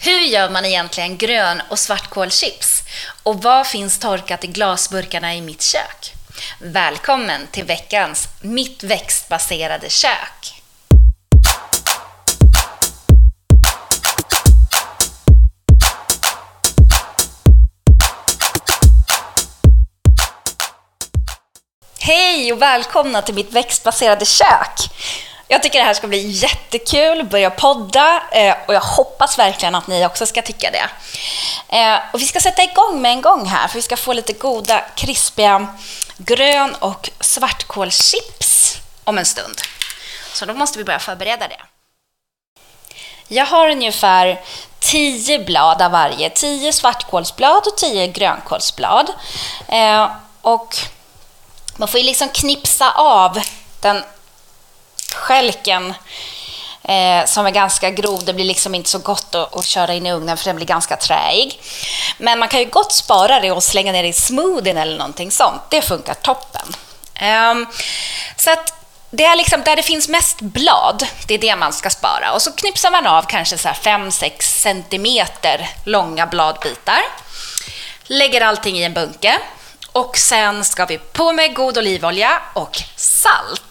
Hur gör man egentligen grön och svartkålchips? Och vad finns torkat i glasburkarna i mitt kök? Välkommen till veckans Mitt växtbaserade kök! Hej och välkomna till mitt växtbaserade kök! Jag tycker det här ska bli jättekul, börja podda eh, och jag hoppas verkligen att ni också ska tycka det. Eh, och vi ska sätta igång med en gång här för vi ska få lite goda, krispiga grön och svartkålschips om en stund. Så då måste vi börja förbereda det. Jag har ungefär 10 blad av varje. 10 svartkålsblad och 10 grönkålsblad. Eh, och man får ju liksom knipsa av den skälken eh, som är ganska grov. Det blir liksom inte så gott att, att, köra in i ugnen för den blir ganska träig. Men man kan ju gott spara det och slänga ner det i smoothien eller någonting sånt. Det funkar toppen. Eh, så att det är liksom där det finns mest blad, det är det man ska spara. Och så knipsar man av kanske 5-6 centimeter långa bladbitar. Lägger allting i en bunke. Och sen ska vi på med god olivolja och salt.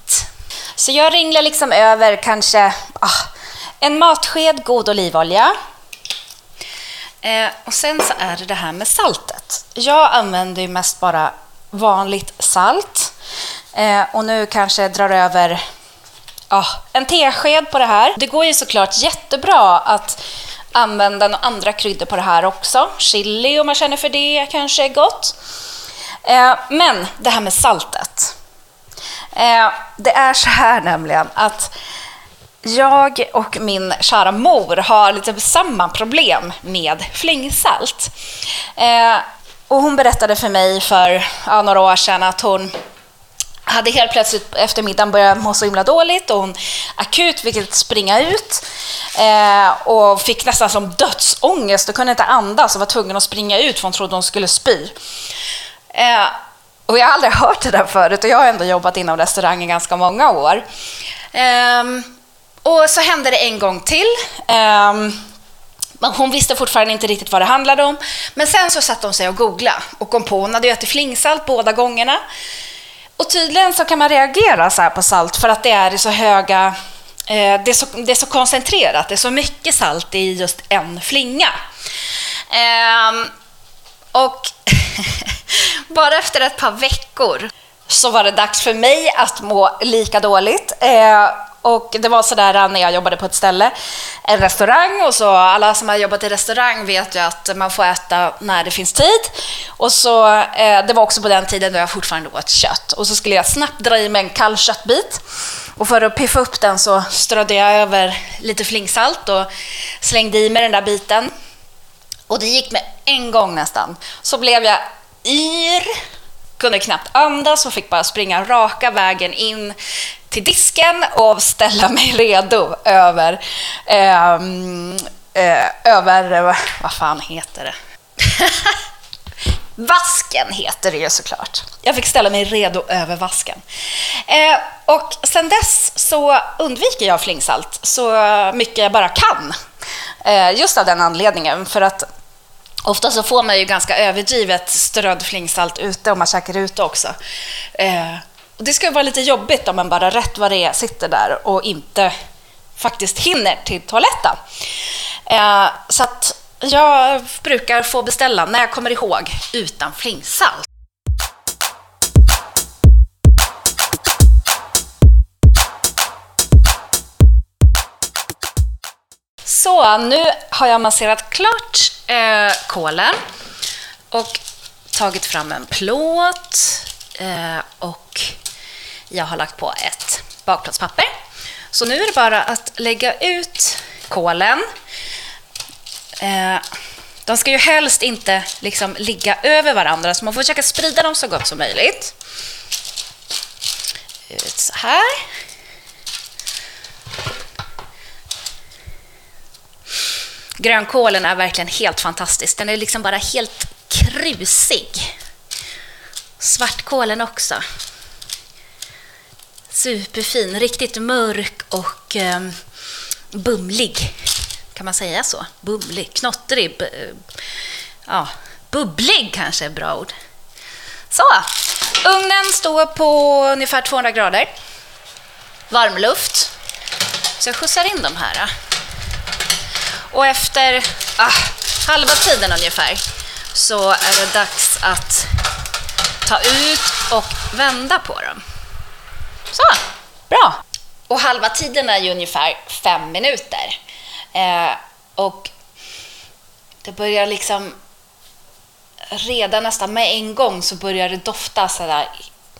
Så jag ringlar liksom över kanske ah, en matsked god olivolja. Eh, och sen så är det det här med saltet. Jag använder ju mest bara vanligt salt. Eh, och nu kanske jag drar över ah, en tesked på det här. Det går ju såklart jättebra att använda några andra kryddor på det här också. Chili om man känner för det kanske är gott. Eh, men det här med saltet. Eh, det är så här nämligen att jag och min kära mor har lite samma problem med flingsalt. Eh, och hon berättade för mig för ja, några år sedan att hon hade helt plötsligt efter middagen börjat må så himla dåligt och hon akut fick springa ut eh, och fick nästan som dödsångest och kunde inte andas och var tvungen att springa ut för hon trodde hon skulle spy. Eh, och jag har aldrig hört det där förut och jag har ändå jobbat inom restaurangen ganska många år. Um, och så hände det en gång till. Um, hon visste fortfarande inte riktigt vad det handlade om. Men sen så satte hon sig och googlade och kom på, hon hade ätit flingsalt båda gångerna. Och tydligen så kan man reagera så här på salt för att det är i så höga eh, det, är så, det är så koncentrerat, det är så mycket salt i just en flinga. Um, och bara efter ett par veckor så var det dags för mig att må lika dåligt. Eh, och det var sådär eh, när jag jobbade på ett ställe, en restaurang, och så alla som har jobbat i restaurang vet ju att man får äta när det finns tid. Och så, eh, det var också på den tiden då jag fortfarande åt kött. Och så skulle jag snabbt dra i mig en kall köttbit. Och för att piffa upp den så strödde jag över lite flingsalt och slängde i mig den där biten. Och det gick med en gång nästan. Så blev jag yr, kunde knappt andas och fick bara springa raka vägen in till disken och ställa mig redo över, eh, eh, över, vad fan heter det? Vasken heter det ju såklart. Jag fick ställa mig redo över vasken. Eh, och sen dess så undviker jag flingsalt så mycket jag bara kan. Eh, just av den anledningen, för att Ofta så får man ju ganska överdrivet strödd flingsalt ute om man käkar ute också. Eh, och det ska vara lite jobbigt om man bara rätt vad det är sitter där och inte faktiskt hinner till toaletten. Eh, så att jag brukar få beställa, när jag kommer ihåg, utan flingsalt. Så, nu har jag masserat klart eh, kålen och tagit fram en plåt eh, och jag har lagt på ett bakplåtspapper. Så nu är det bara att lägga ut kålen. Eh, de ska ju helst inte liksom ligga över varandra, så man får försöka sprida dem så gott som möjligt. Ut så här. Grönkålen är verkligen helt fantastisk. Den är liksom bara helt krusig. Svartkålen också. Superfin, riktigt mörk och um, bumlig Kan man säga så? Bumlig? knottrig, ja, bubblig kanske är bra ord. Så, ugnen står på ungefär 200 grader. Varmluft. Så jag skjutsar in de här. Och efter ah, halva tiden ungefär så är det dags att ta ut och vända på dem. Så, bra. Och halva tiden är ju ungefär fem minuter. Eh, och det börjar liksom redan nästan med en gång så börjar det dofta sådär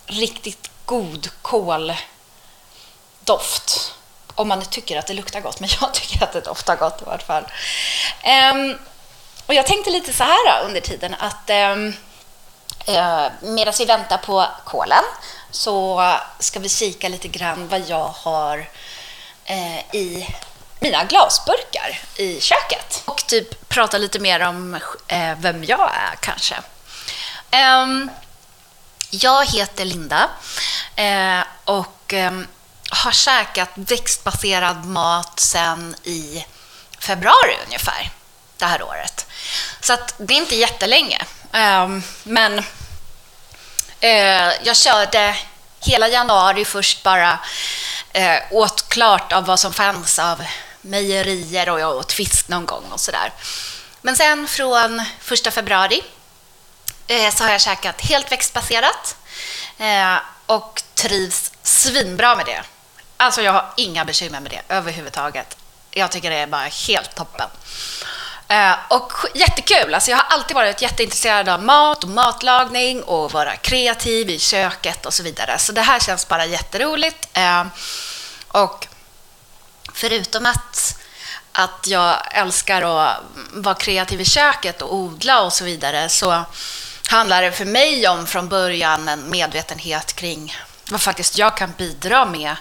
riktigt god koldoft. Om man tycker att det luktar gott, men jag tycker att det doftar gott i vart fall. Um, och jag tänkte lite så här äh, under tiden att um, uh, medan vi väntar på kolen så ska vi kika lite grann vad jag har uh, i mina glasburkar i köket. Och typ prata lite mer om uh, vem jag är kanske. Um, jag heter Linda och um, har käkat växtbaserad mat sen i februari ungefär det här året. Så att det är inte jättelänge. Um, men uh, jag körde hela januari först bara uh, åt klart av vad som fanns av mejerier och jag åt fisk någon gång och sådär. Men sen från första februari uh, så har jag käkat helt växtbaserat och trivs svinbra med det. Alltså jag har inga bekymmer med det överhuvudtaget. Jag tycker det är bara helt toppen. Eh, och jättekul! Alltså jag har alltid varit jätteintresserad av mat och matlagning och vara kreativ i köket och så vidare. Så det här känns bara jätteroligt. Eh, och förutom att, att jag älskar att vara kreativ i köket och odla och så vidare så handlar det för mig om från början en medvetenhet kring vad faktiskt jag kan bidra med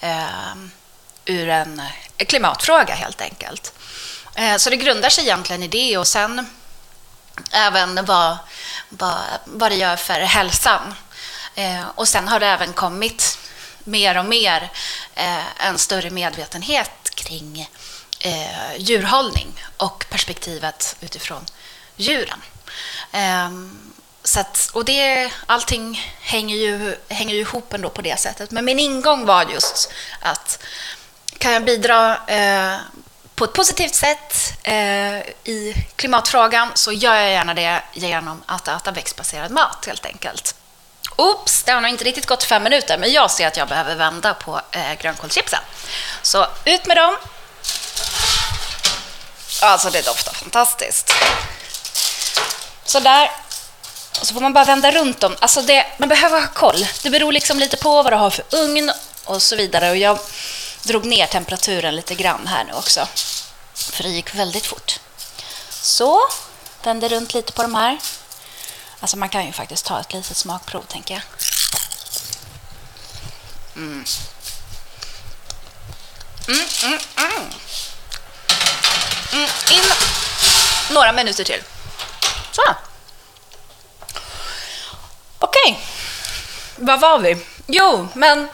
eh, ur en klimatfråga helt enkelt. Eh, så det grundar sig egentligen i det och sen även vad, vad, vad det gör för hälsan. Eh, och sen har det även kommit mer och mer eh, en större medvetenhet kring djurhållning och perspektivet utifrån djuren. Ehm, så att, och det, allting hänger ju, hänger ju ihop ändå på det sättet. Men min ingång var just att kan jag bidra eh, på ett positivt sätt eh, i klimatfrågan så gör jag gärna det genom att äta växtbaserad mat helt enkelt. Oops, det har nog inte riktigt gått fem minuter, men jag ser att jag behöver vända på eh, grönkålschipsen. Så ut med dem. Alltså, det doftar fantastiskt. Så där. Och så får man bara vända runt dem. Alltså det, man behöver ha koll. Det beror liksom lite på vad du har för ugn och så vidare. Och jag drog ner temperaturen lite grann här nu också. För det gick väldigt fort. Så, vänder runt lite på de här. Alltså man kan ju faktiskt ta ett litet smakprov, tänker jag. Mm. Mm, mm, mm. Mm, in några minuter till. Så. Okej. Okay. Vad var vi? Jo, men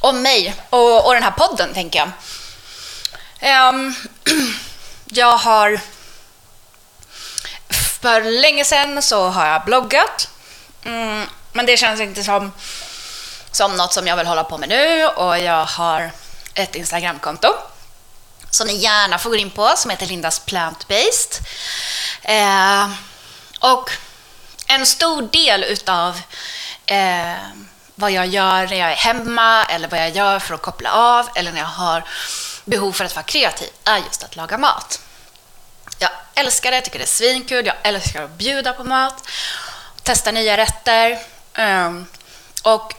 om mig och, och den här podden, tänker jag. Um, jag har... För länge sedan så har jag bloggat. Mm, men det känns inte som, som något som jag vill hålla på med nu. Och jag har ett Instagramkonto som ni gärna får gå in på, som heter Lindas Plant-Based. Eh, och en stor del utav eh, vad jag gör när jag är hemma eller vad jag gör för att koppla av eller när jag har behov för att vara kreativ är just att laga mat. Jag älskar det, jag tycker det är svinkul, jag älskar att bjuda på mat, testa nya rätter. Um, och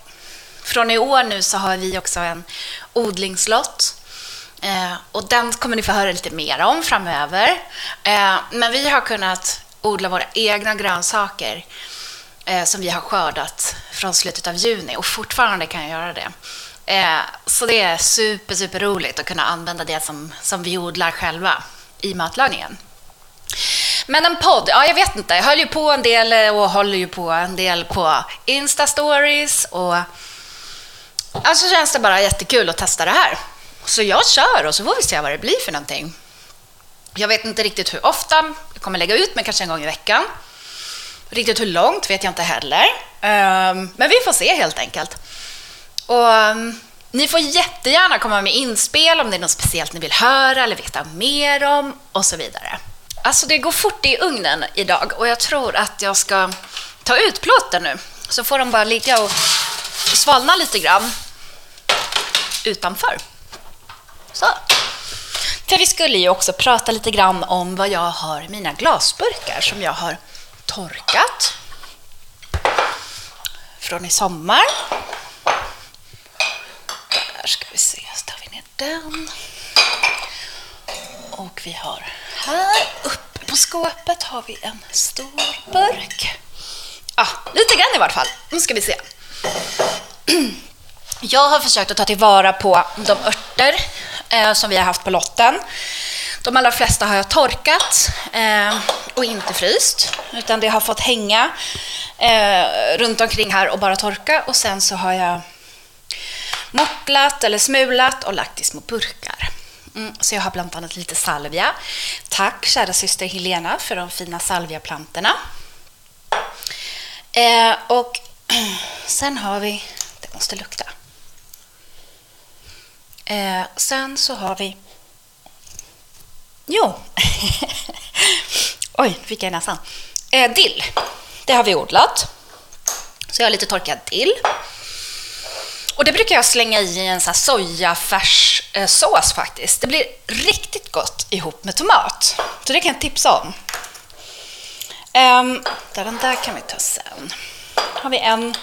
från i år nu så har vi också en odlingslott Eh, och den kommer ni få höra lite mer om framöver. Eh, men vi har kunnat odla våra egna grönsaker eh, som vi har skördat från slutet av juni och fortfarande kan jag göra det. Eh, så det är super, super roligt att kunna använda det som, som vi odlar själva i matlagningen. Men en podd, ja jag vet inte. Jag höll ju på en del eh, och håller ju på en del på Insta-stories och alltså känns det bara jättekul att testa det här. Så jag kör och så får vi se vad det blir för någonting. Jag vet inte riktigt hur ofta, jag kommer lägga ut men kanske en gång i veckan. Riktigt hur långt vet jag inte heller. Ehm, men vi får se helt enkelt. Och ehm, ni får jättegärna komma med inspel om det är något speciellt ni vill höra eller veta mer om och så vidare. Alltså det går fort i ugnen idag och jag tror att jag ska ta ut plåten nu. Så får de bara ligga och svalna lite grann utanför. Så. För vi skulle ju också prata lite grann om vad jag har i mina glasburkar som jag har torkat från i sommar. Där ska vi se, så tar vi ner den. Och vi har här uppe på skåpet har vi en stor burk. Ah, lite grann i vart fall. Nu ska vi se. Jag har försökt att ta tillvara på de örter eh, som vi har haft på lotten. De allra flesta har jag torkat eh, och inte fryst, utan det har fått hänga eh, runt omkring här och bara torka. Och sen så har jag mortlat eller smulat och lagt i små burkar. Mm, så jag har bland annat lite salvia. Tack kära syster Helena för de fina salviaplantorna. Eh, och sen har vi, det måste lukta. Eh, sen så har vi, jo, oj, fick jag i näsan. Eh, dill, det har vi odlat. Så jag har lite torkad dill. Och det brukar jag slänga i en sojafärssås faktiskt. Det blir riktigt gott ihop med tomat. Så det kan jag tipsa om. Um, den där kan vi ta sen. har vi en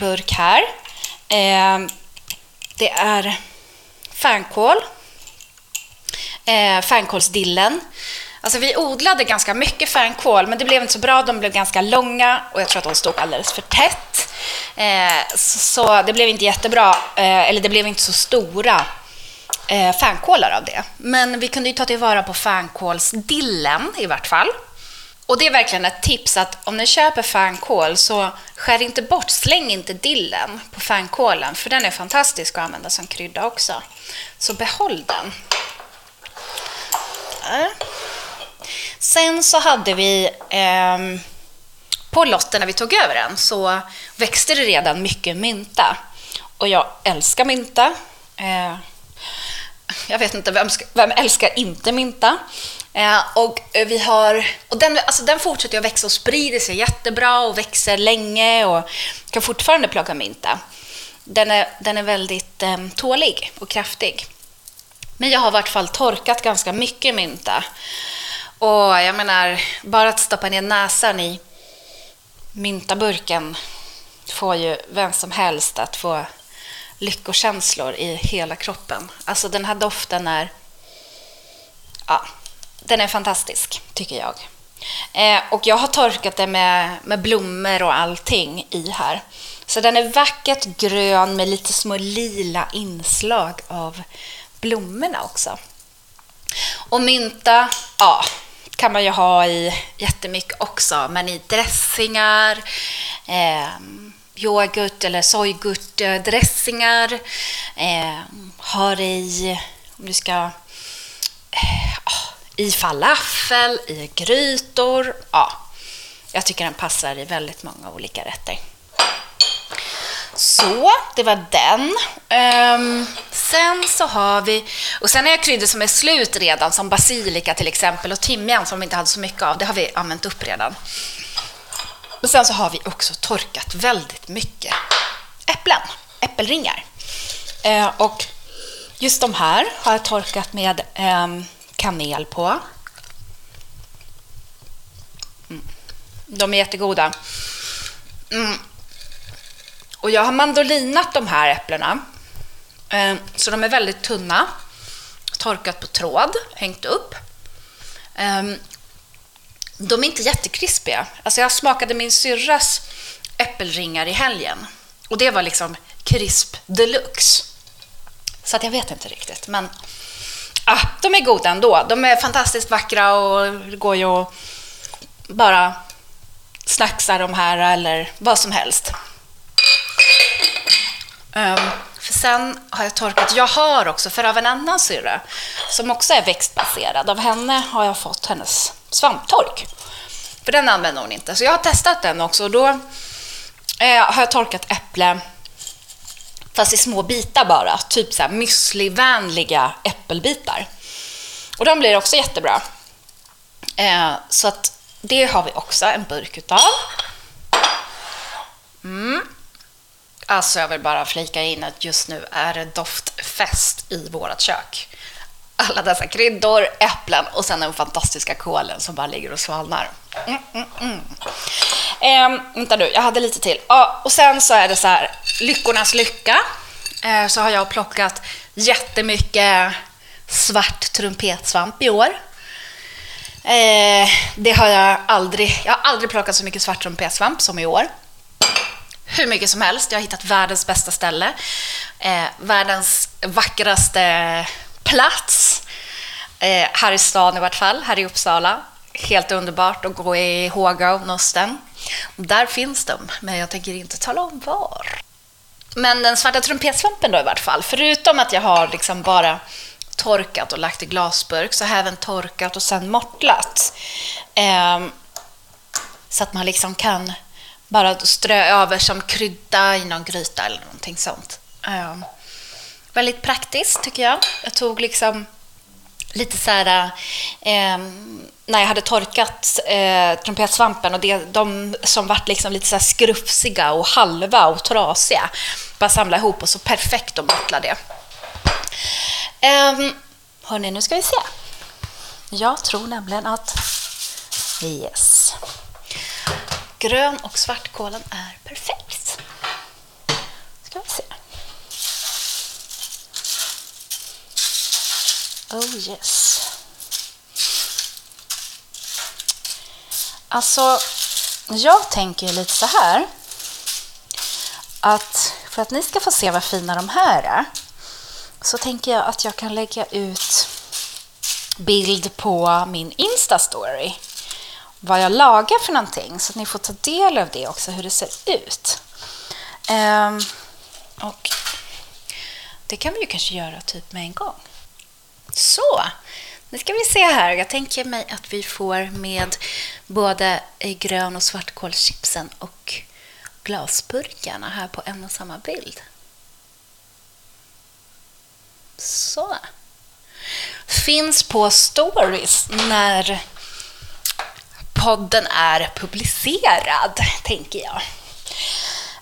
burk här. Um, det är fänkål. eh, fänkålsdillen. Alltså vi odlade ganska mycket fänkål, men det blev inte så bra. De blev ganska långa och jag tror att de stod alldeles för tätt. Eh, så det blev inte jättebra, eh, eller det blev inte så stora eh, fänkålar av det. Men vi kunde ju ta tillvara på fänkålsdillen i vart fall. Och det är verkligen ett tips att om ni köper fänkål så skär inte bort, släng inte dillen på fänkålen för den är fantastisk att använda som krydda också. Så behåll den. Där. Sen så hade vi eh, på lotten när vi tog över den så växte det redan mycket mynta. Och jag älskar mynta. Eh, jag vet inte, vem, vem älskar inte mynta? Eh, och eh, vi har, och den, alltså den fortsätter att växa och sprider sig jättebra och växer länge och kan fortfarande plocka mynta. Den är, den är väldigt eh, tålig och kraftig. Men jag har i vart fall torkat ganska mycket mynta. Och jag menar, bara att stoppa ner näsan i myntaburken får ju vem som helst att få lyckokänslor i hela kroppen. Alltså den här doften är... Ja, den är fantastisk, tycker jag. Eh, och jag har torkat den med, med blommor och allting i här. Så den är vackert grön med lite små lila inslag av blommorna också. Och mynta, ja, kan man ju ha i jättemycket också, men i dressingar, eh, yoghurt eller sojgurtdressingar, eh, ehm, har i, om du ska, eh, ah, i falafel, i grytor. Ja, jag tycker den passar i väldigt många olika rätter. Så, det var den. Um, sen så har vi, och sen har jag kryddor som är slut redan, som basilika till exempel och timjan som vi inte hade så mycket av. Det har vi använt upp redan. Och sen så har vi också torkat väldigt mycket äpplen, äppelringar. Uh, och just de här har jag torkat med um, kanel på. Mm. De är jättegoda. Mm. Och jag har mandolinat de här äpplena. Eh, så de är väldigt tunna. Torkat på tråd, hängt upp. Eh, de är inte jättekrispiga. Alltså jag smakade min syrras äppelringar i helgen. Och det var liksom krisp deluxe. Så att jag vet inte riktigt. Men ah, de är goda ändå. De är fantastiskt vackra och det går ju att bara snacksa de här eller vad som helst. Um, För sen har jag torkat, jag har också, för av en annan syrra som också är växtbaserad, av henne har jag fått hennes svamptork. För den använder hon inte. Så jag har testat den också och då eh, har jag torkat äpple fast i små bitar bara, typ så här müslivänliga äppelbitar. Och de blir också jättebra. Eh, så att det har vi också en burk utav. Mm. Alltså jag vill bara flika in att just nu är det doftfest i vårt kök. Alla dessa kryddor, äpplen och sen den fantastiska kålen som bara ligger och svalnar. Mm, mm, mm. Eh, vänta nu, jag hade lite till. Ja, och sen så är det så här, lyckornas lycka. Eh, så har jag plockat jättemycket svart trumpetsvamp i år. Eh, det har jag aldrig, jag har aldrig plockat så mycket svart trumpetsvamp som i år hur mycket som helst. Jag har hittat världens bästa ställe, eh, världens vackraste plats, eh, här i stan i vart fall, här i Uppsala. Helt underbart att gå i håga av nosten. Och Där finns de, men jag tänker inte tala om var. Men den svarta trumpetsvampen då i vart fall, förutom att jag har liksom bara torkat och lagt i glasburk, så har jag även torkat och sen mortlat. Eh, så att man liksom kan bara strö över som krydda i någon gryta eller någonting sånt. Eh, väldigt praktiskt tycker jag. Jag tog liksom lite så här, eh, när jag hade torkat eh, trumpetsvampen och det, de som vart liksom lite så här skrufsiga och halva och trasiga, bara samla ihop och så perfekt och bottla det. Um, hörni, nu ska vi se. Jag tror nämligen att yes. Grön och svartkålen är perfekt. Ska vi se. Oh yes. Alltså, jag tänker lite så här. Att för att ni ska få se vad fina de här är så tänker jag att jag kan lägga ut bild på min Insta-story vad jag lagar för någonting så att ni får ta del av det också, hur det ser ut. Um, och det kan vi ju kanske göra typ med en gång. Så, nu ska vi se här. Jag tänker mig att vi får med både eh, grön och svartkålschipsen och glasburkarna här på en och samma bild. Så. Finns på stories när podden är publicerad, tänker jag.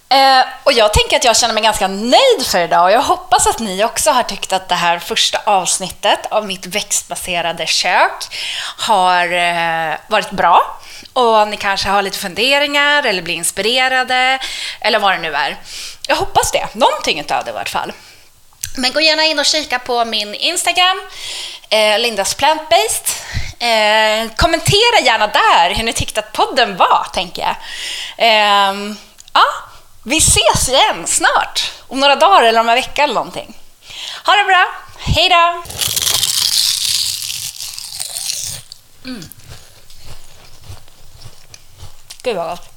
Eh, och jag tänker att jag känner mig ganska nöjd för idag och jag hoppas att ni också har tyckt att det här första avsnittet av mitt växtbaserade kök har eh, varit bra. Och ni kanske har lite funderingar eller blir inspirerade eller vad det nu är. Jag hoppas det, någonting av det i vart fall. Men gå gärna in och kika på min Instagram, eh, Lindas Plantbased. Eh, kommentera gärna där hur ni tyckte att podden var, tänker jag. Eh, ja, vi ses igen snart, om några dagar eller om en vecka eller någonting. Ha det bra, hej då! Mm. Gud vad gott.